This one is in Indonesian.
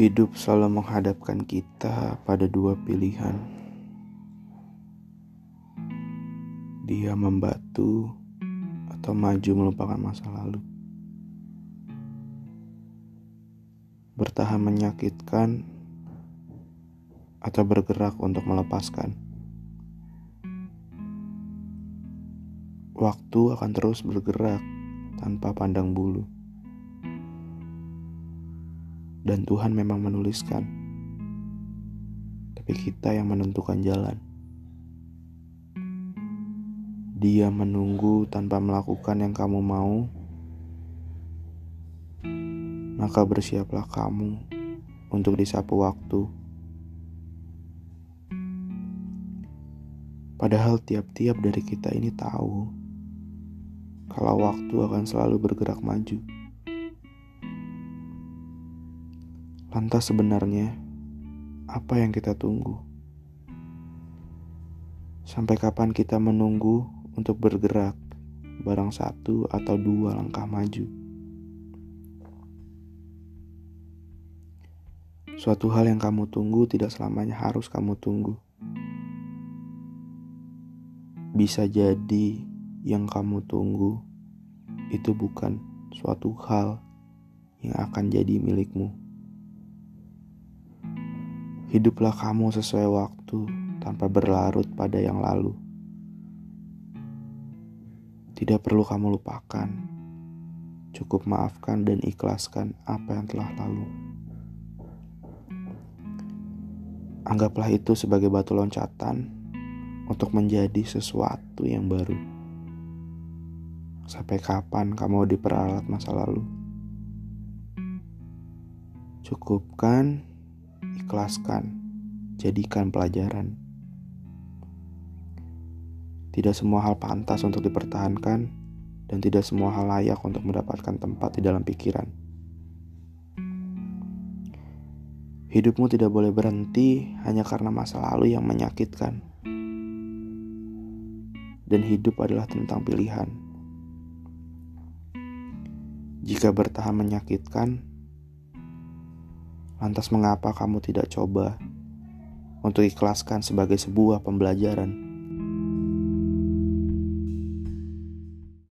Hidup selalu menghadapkan kita pada dua pilihan. Dia membatu atau maju melupakan masa lalu. Bertahan menyakitkan atau bergerak untuk melepaskan. Waktu akan terus bergerak tanpa pandang bulu dan Tuhan memang menuliskan, tapi kita yang menentukan jalan. Dia menunggu tanpa melakukan yang kamu mau, maka bersiaplah kamu untuk disapu waktu. Padahal tiap-tiap dari kita ini tahu kalau waktu akan selalu bergerak maju. Lantas sebenarnya apa yang kita tunggu? Sampai kapan kita menunggu untuk bergerak barang satu atau dua langkah maju? Suatu hal yang kamu tunggu tidak selamanya harus kamu tunggu. Bisa jadi yang kamu tunggu itu bukan suatu hal yang akan jadi milikmu. Hiduplah kamu sesuai waktu tanpa berlarut pada yang lalu. Tidak perlu kamu lupakan, cukup maafkan dan ikhlaskan apa yang telah lalu. Anggaplah itu sebagai batu loncatan untuk menjadi sesuatu yang baru. Sampai kapan kamu diperalat masa lalu? Cukupkan ikhlaskan, jadikan pelajaran. Tidak semua hal pantas untuk dipertahankan, dan tidak semua hal layak untuk mendapatkan tempat di dalam pikiran. Hidupmu tidak boleh berhenti hanya karena masa lalu yang menyakitkan. Dan hidup adalah tentang pilihan. Jika bertahan menyakitkan, Lantas mengapa kamu tidak coba untuk ikhlaskan sebagai sebuah pembelajaran?